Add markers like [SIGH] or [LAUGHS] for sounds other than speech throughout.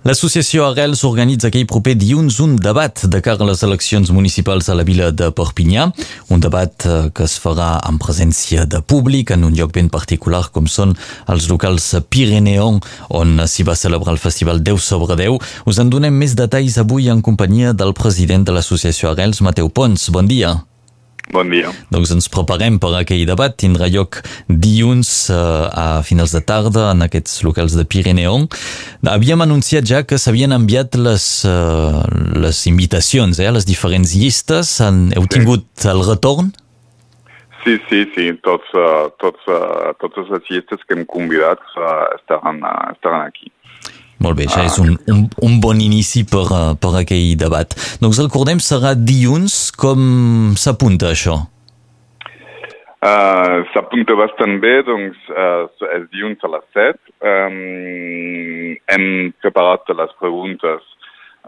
L'associació Arrels organitza aquell proper dilluns un debat de cara a les eleccions municipals a la vila de Perpinyà, un debat eh, que es farà en presència de públic en un lloc ben particular com són els locals Pireneon, on s'hi va celebrar el festival 10 sobre 10. Us en donem més detalls avui en companyia del president de l'associació Arrels, Mateu Pons. Bon dia. Bon dia. Doncs ens preparem per aquell debat. Tindrà lloc dilluns eh, a finals de tarda en aquests locals de Pireneon. Havíem anunciat ja que s'havien enviat les, eh, les invitacions eh, a les diferents llistes. Han, heu Sí. tingut el retorn? Sí, sí, sí, tots, uh, tots, uh, totes les llistes que hem convidat uh, estaran, uh, estaran aquí. Molt bé, ja és un, un, un bon inici per, eh, per aquell debat. Doncs recordem, serà dilluns. Com s'apunta això? Uh, S'apunta bastant bé, doncs uh, és dilluns a les 7. Um, hem preparat les preguntes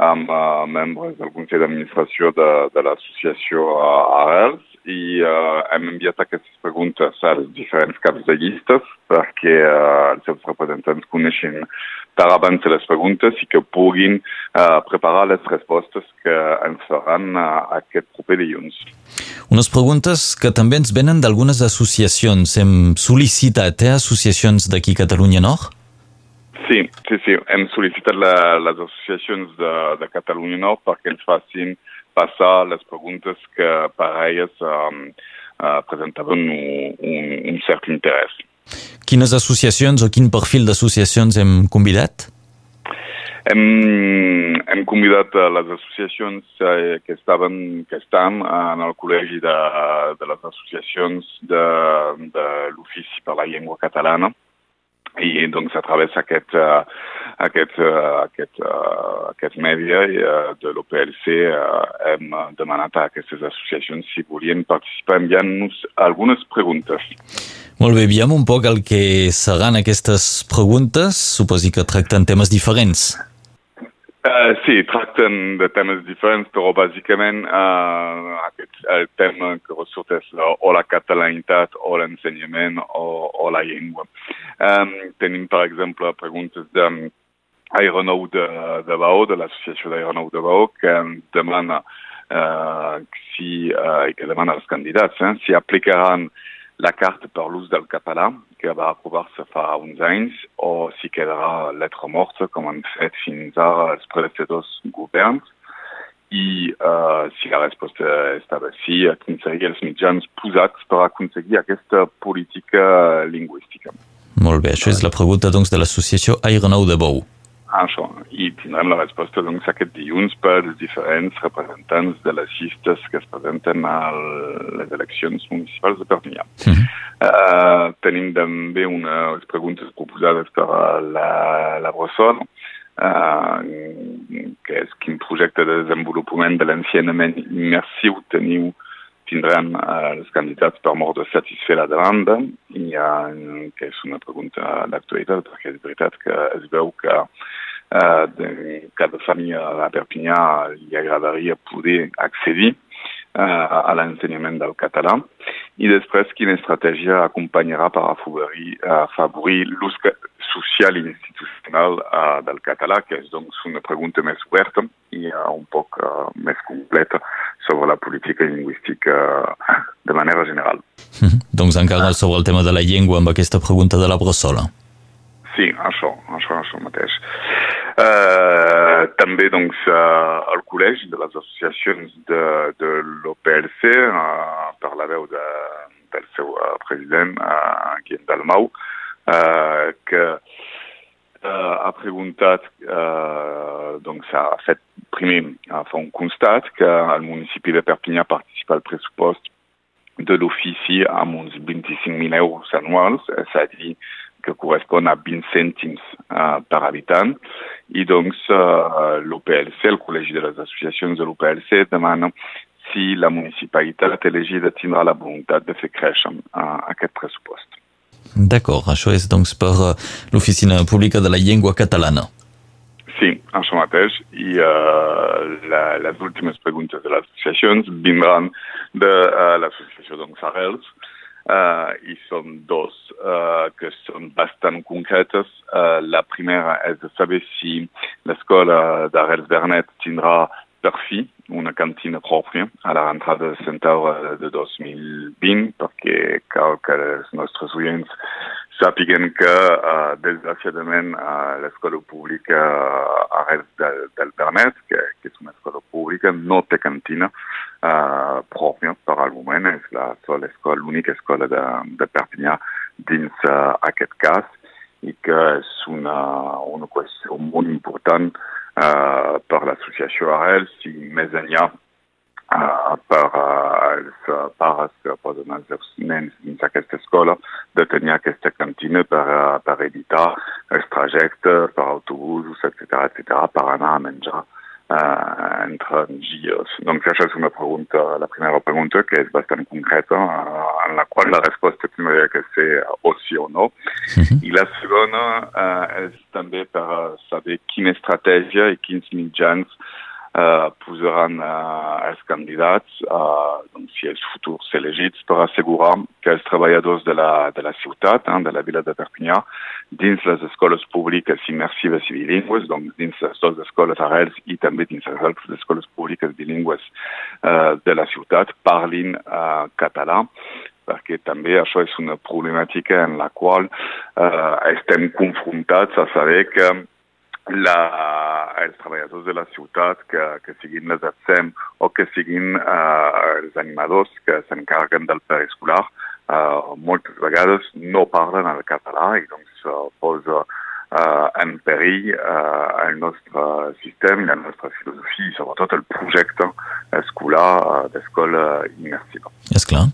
amb uh, membres del Consell d'Administració de, de l'associació uh, Arels i uh, hem enviat aquestes preguntes als diferents caps de llistes perquè uh, els seus representants coneixen per abans les preguntes i que puguin uh, preparar les respostes que ens faran uh, aquest proper dilluns. Unes preguntes que també ens venen d'algunes associacions. Hem sol·licitat eh, associacions d'aquí Catalunya Nord? Sí, sí, sí. Hem sol·licitat la, les associacions de, de Catalunya Nord perquè ens facin passar les preguntes que per a elles um, uh, presentaven un, un, un cert interès. Quines associacions o quin perfil d'associacions hem convidat? Hem, hem convidat a les associacions eh, que estaven que estan en el col·legi de, de les associacions de, de l'Ofici per la Llengua Catalana i doncs a través d'aquest uh, aquest, uh, aquest, uh, aquest mèdia uh, de l'OPLC hem demanat a aquestes associacions si volien participar enviant-nos algunes preguntes. Molt bé, veiem un poc el que seran aquestes preguntes. Suposi que tracten temes diferents. Uh, sí, tracten de temes diferents, però bàsicament uh, aquest, el tema que ressurt és la, o la catalanitat o l'ensenyament o, o la llengua. Um, tenim, per exemple, preguntes de Aeronou de, de Baó, de l'associació d'Aeronou de Baó, que demana uh, si, uh, que demana als candidats eh, si aplicaran la carta per l'ús del català, que va aprovar-se fa uns anys, o si quedarà letra morta, com han fet fins ara els predecessors governs, i uh, si la resposta estava sí, aconseguir els mitjans posats per aconseguir aquesta política lingüística. Molt bé, això és la pregunta doncs, de l'associació Aeronou de Bou. Això, i tindrem la resposta doncs, aquest dilluns pels diferents representants de les llistes que es presenten a les eleccions municipals de Perpinyà. Mm -hmm. uh, tenim també unes preguntes proposades per la, la Bressol, uh, que és quin projecte de desenvolupament de l'ensenyament immersiu teniu tindran uh, els candidats per mort de satisfer la demanda, i, uh, que és una pregunta d'actualitat, perquè és veritat que es veu que uh, de cada família a Perpinyà li agradaria poder accedir uh, a l'ensenyament del català i després quina estratègia acompanyarà per afavorir, afavorir l'ús social i institucional uh, del català, que és doncs una pregunta més oberta i uh, un poc uh, més completa sobre la política lingüística de manera general. Mm [LAUGHS] -hmm. Doncs encara sobre el tema de la llengua amb aquesta pregunta de la Bressola. Sí, això, això, això mateix. Uh, també, doncs, uh, el col·legi de les associacions de, de l'OPLC, uh, per la veu de, del seu uh, president, uh, Guillem Dalmau, uh, que uh, ha preguntat, uh, doncs, ha fet primer, ha fet un constat que el municipi de Perpinyà participa al pressupost de l'ofici amb uns 25.000 euros anuals, és a dir, que correspon a 20 cèntims uh, per habitant. Doncs uh, l'OPLC, el Col·legi de les Associacions de l'OPLC, demana si la municipalitat elegida tindrà la voluntat de fer créixer aquest pressupost. D'acord, això és doncs per uh, l'Oficina Pública de la Llengua Catalana. Sí, això mateix. I uh, la, les últimes preguntes de les associacions vindran de uh, l'associació doncs, Arrels, I són dos uh, que són bastant concretes. Uh, la primera és de saber si l'escola d'Arels Bernet tindrà per fi una cantina pròpia a la rentrada de centaure de 2020, perquè cal que els nostres oients sàpiguen que, uh, desgraciadament, uh, l'escola pública Arels del, del Bernet, que, que és una escola pública, no té cantina uh, pròpia per al moment. És la sola escola, l'única escola de, de Perpinyà dins uh, aquest cas i que és una, una qüestió molt important uh, per l'associació Arels i més enllà per uh, uh, pares que poden els seus nens dins aquesta escola de tenir aquesta cantina per, uh, per evitar els trajectes per autobusos, etc etc per anar a menjar uh, entre dies. Donc això és una pregunta, la primera pregunta que és bastant concreta, uh, en la qual la resposta tindria que ser o sí o no. Mm -hmm. I la segona uh, és també per saber quina estratègia i quins mitjans uh, posaran uh, els candidats, uh, doncs, si els futurs elegits, per assegurar que els treballadors de la, de la ciutat, eh, de la vila de Perpinyà, dins les escoles públiques immersives i bilingües, doncs dins les dues escoles arrels i també dins les altres escoles públiques bilingües uh, de la ciutat, parlin uh, català perquè també això és una problemàtica en la qual uh, estem confrontats a saber que la, els treballadors de la ciutat, que, que siguin les ATSEM o que siguin uh, els animadors que s'encarreguen del preescolar, uh, moltes vegades no parlen el català i doncs uh, posa uh, en perill uh, el nostre sistema i la nostra filosofia i sobretot el projecte escolar uh, d'escola immersiva. És clar.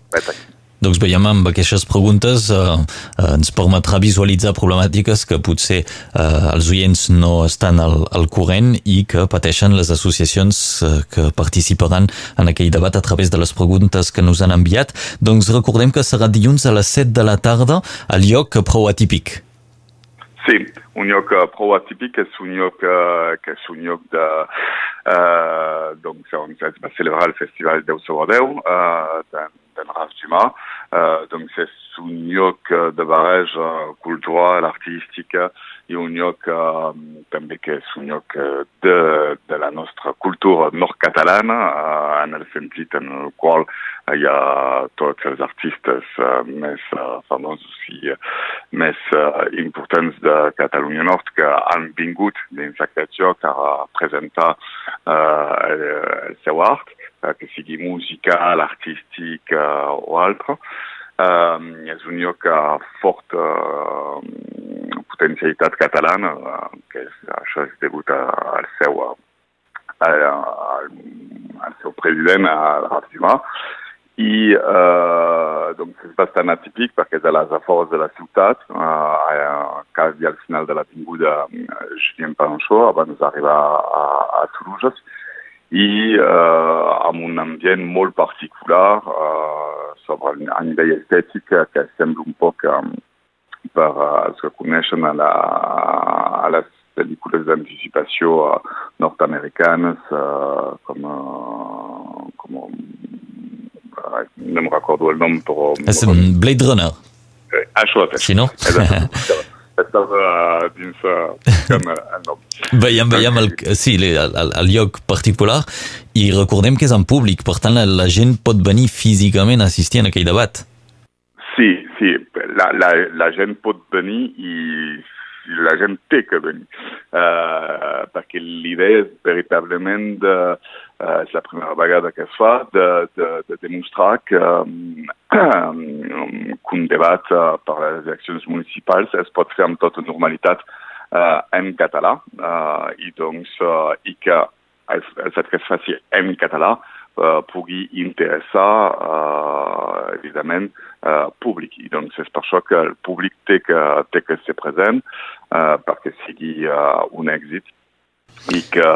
Doncs veiem amb aquestes preguntes eh, eh, ens permetrà visualitzar problemàtiques que potser eh, els oients no estan al, al corrent i que pateixen les associacions eh, que participaran en aquell debat a través de les preguntes que nos han enviat. Doncs recordem que serà dilluns a les 7 de la tarda al lloc prou atípic. Sí, un lloc prou atípic és un lloc uh, que és un lloc de... Uh, doncs on es va celebrar el Festival 10 sobre 10 uh, d'en de Raf Dumas. Uh, doncs és un lloc de barreja cultural, artística i un lloc també que és un lloc de, de la nostra cultura nord-catalana uh, en el sentit en el qual hi ha tots els artistes més famosos i més importants de Catalunya Nord que han vingut dins aquest lloc a presentar el, el seu art, uh, que sigui musical, artístic uh, o altre. Uh, és un lloc forta uh, potencialitat catalana, que és, això és degut al seu, al, al seu president, a Raf Dumas, i eh, doncs és bastant atípic perquè és a les afores de la ciutat, eh, quasi al final de l'avinguda Julien Panchot, abans d'arribar a, a Toulouse, i eh, amb un ambient molt particular eh, sobre a nivell estètic que sembla un poc um, per uh, els que coneixen a, la, a les pel·lícules d'anticipació uh, nord-americanes uh, com, uh, com no me recordo el nom, però... És un Blade Runner. Eh, això. Sí, no? [LAUGHS] Estava dins el [LAUGHS] nom. Veiem, veiem el, sí, el, el, el lloc particular i recordem que és en públic, per tant la, la gent pot venir físicament a assistir a aquell debat. Sí, sí, la, la, la gent pot venir i la gent té que venir, uh, perquè l'idea és veritablement de, uh, és la primera vegada que es de, de, de demostrar que, um, que un debat per les eleccions municipals es pot fer amb tota normalitat uh, en català, uh, i doncs, uh, i que el, el fet que en català uh, pugui interessar, uh, evidentment, uh, públic. I doncs és per això que el públic té que, té que ser present uh, perquè sigui un èxit i que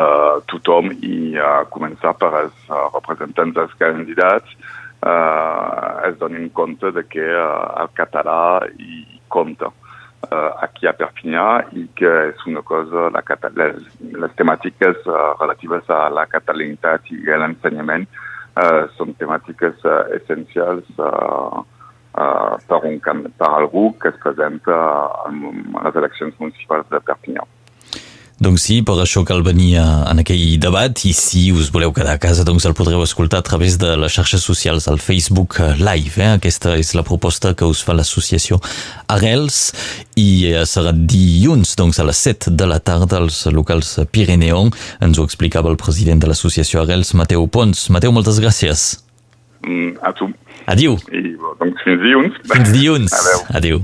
tothom, i a començar per als uh, representants dels candidats, uh, es donin compte de que uh, el català hi compta uh, aquí a Perpinyà i que és una cosa, la, les, les temàtiques uh, relatives a la catalanitat i a l'ensenyament uh, són temàtiques uh, essencials uh, uh, per, un, per algú que es presenta a les eleccions municipals de Perpinyà. Doncs sí, per això cal venir en aquell debat i si us voleu quedar a casa doncs el podreu escoltar a través de les xarxes socials al Facebook Live. Eh? Aquesta és la proposta que us fa l'associació Arrels i eh, serà dilluns doncs a les 7 de la tarda als locals Pirineon. Ens ho explicava el president de l'associació Arrels, Mateu Pons. Mateu, moltes gràcies. Mm, a tu. Adiu. I doncs fins dilluns. Fins dilluns. Adeu. Adeu.